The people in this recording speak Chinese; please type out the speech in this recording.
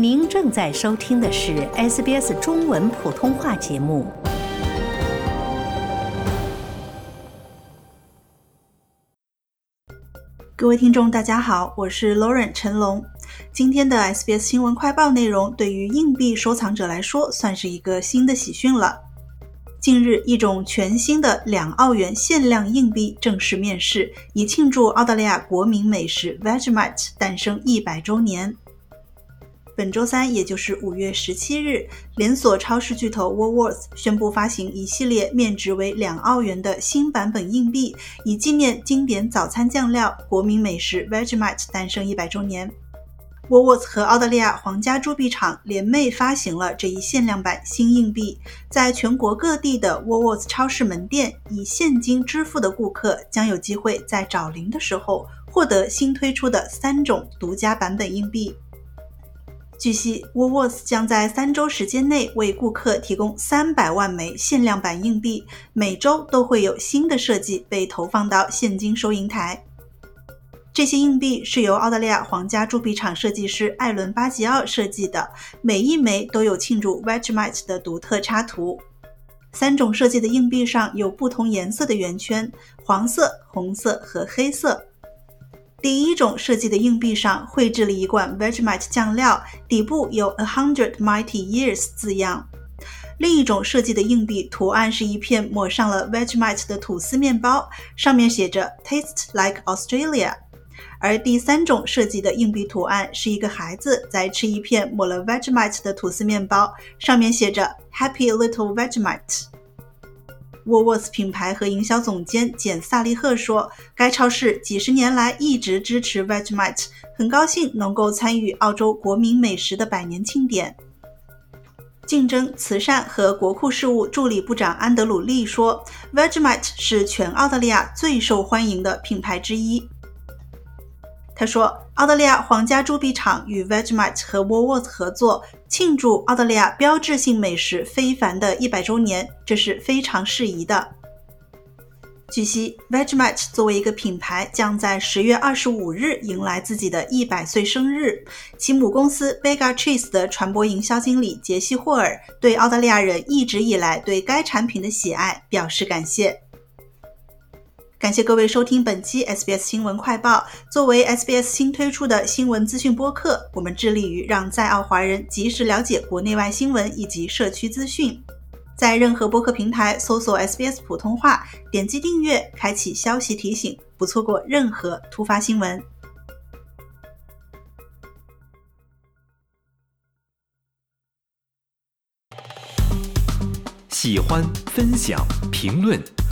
您正在收听的是 SBS 中文普通话节目。各位听众，大家好，我是 Lauren 陈龙。今天的 SBS 新闻快报内容，对于硬币收藏者来说，算是一个新的喜讯了。近日，一种全新的两澳元限量硬币正式面世，以庆祝澳大利亚国民美食 Vegemite 诞生一百周年。本周三，也就是五月十七日，连锁超市巨头 woolworth 宣布发行一系列面值为两澳元的新版本硬币，以纪念经典早餐酱料国民美食 Vegemite 诞生一百周年。woolworth 和澳大利亚皇家铸币厂联袂发行了这一限量版新硬币，在全国各地的 woolworth 超市门店，以现金支付的顾客将有机会在找零的时候获得新推出的三种独家版本硬币。据悉，Woolworths 将在三周时间内为顾客提供三百万枚限量版硬币，每周都会有新的设计被投放到现金收银台。这些硬币是由澳大利亚皇家铸币厂设计师艾伦·巴吉奥设计的，每一枚都有庆祝 Vegemite 的独特插图。三种设计的硬币上有不同颜色的圆圈：黄色、红色和黑色。第一种设计的硬币上绘制了一罐 Vegemite 酱料，底部有 A Hundred Mighty Years 字样。另一种设计的硬币图案是一片抹上了 Vegemite 的吐司面包，上面写着 Taste Like Australia。而第三种设计的硬币图案是一个孩子在吃一片抹了 Vegemite 的吐司面包，上面写着 Happy Little Vegemite。沃沃斯品牌和营销总监简·萨利赫说：“该超市几十年来一直支持 Vegemite，很高兴能够参与澳洲国民美食的百年庆典。”竞争、慈善和国库事务助理部长安德鲁·利说：“Vegemite 是全澳大利亚最受欢迎的品牌之一。”他说：“澳大利亚皇家铸币厂与 Vegemite 和 Woolworth 合作，庆祝澳大利亚标志性美食非凡的一百周年，这是非常适宜的。”据悉，Vegemite 作为一个品牌，将在十月二十五日迎来自己的一百岁生日。其母公司 Bega Cheese 的传播营销经理杰西·霍尔对澳大利亚人一直以来对该产品的喜爱表示感谢。感谢各位收听本期 SBS 新闻快报。作为 SBS 新推出的新闻资讯播客，我们致力于让在澳华人及时了解国内外新闻以及社区资讯。在任何播客平台搜索 SBS 普通话，点击订阅，开启消息提醒，不错过任何突发新闻。喜欢、分享、评论。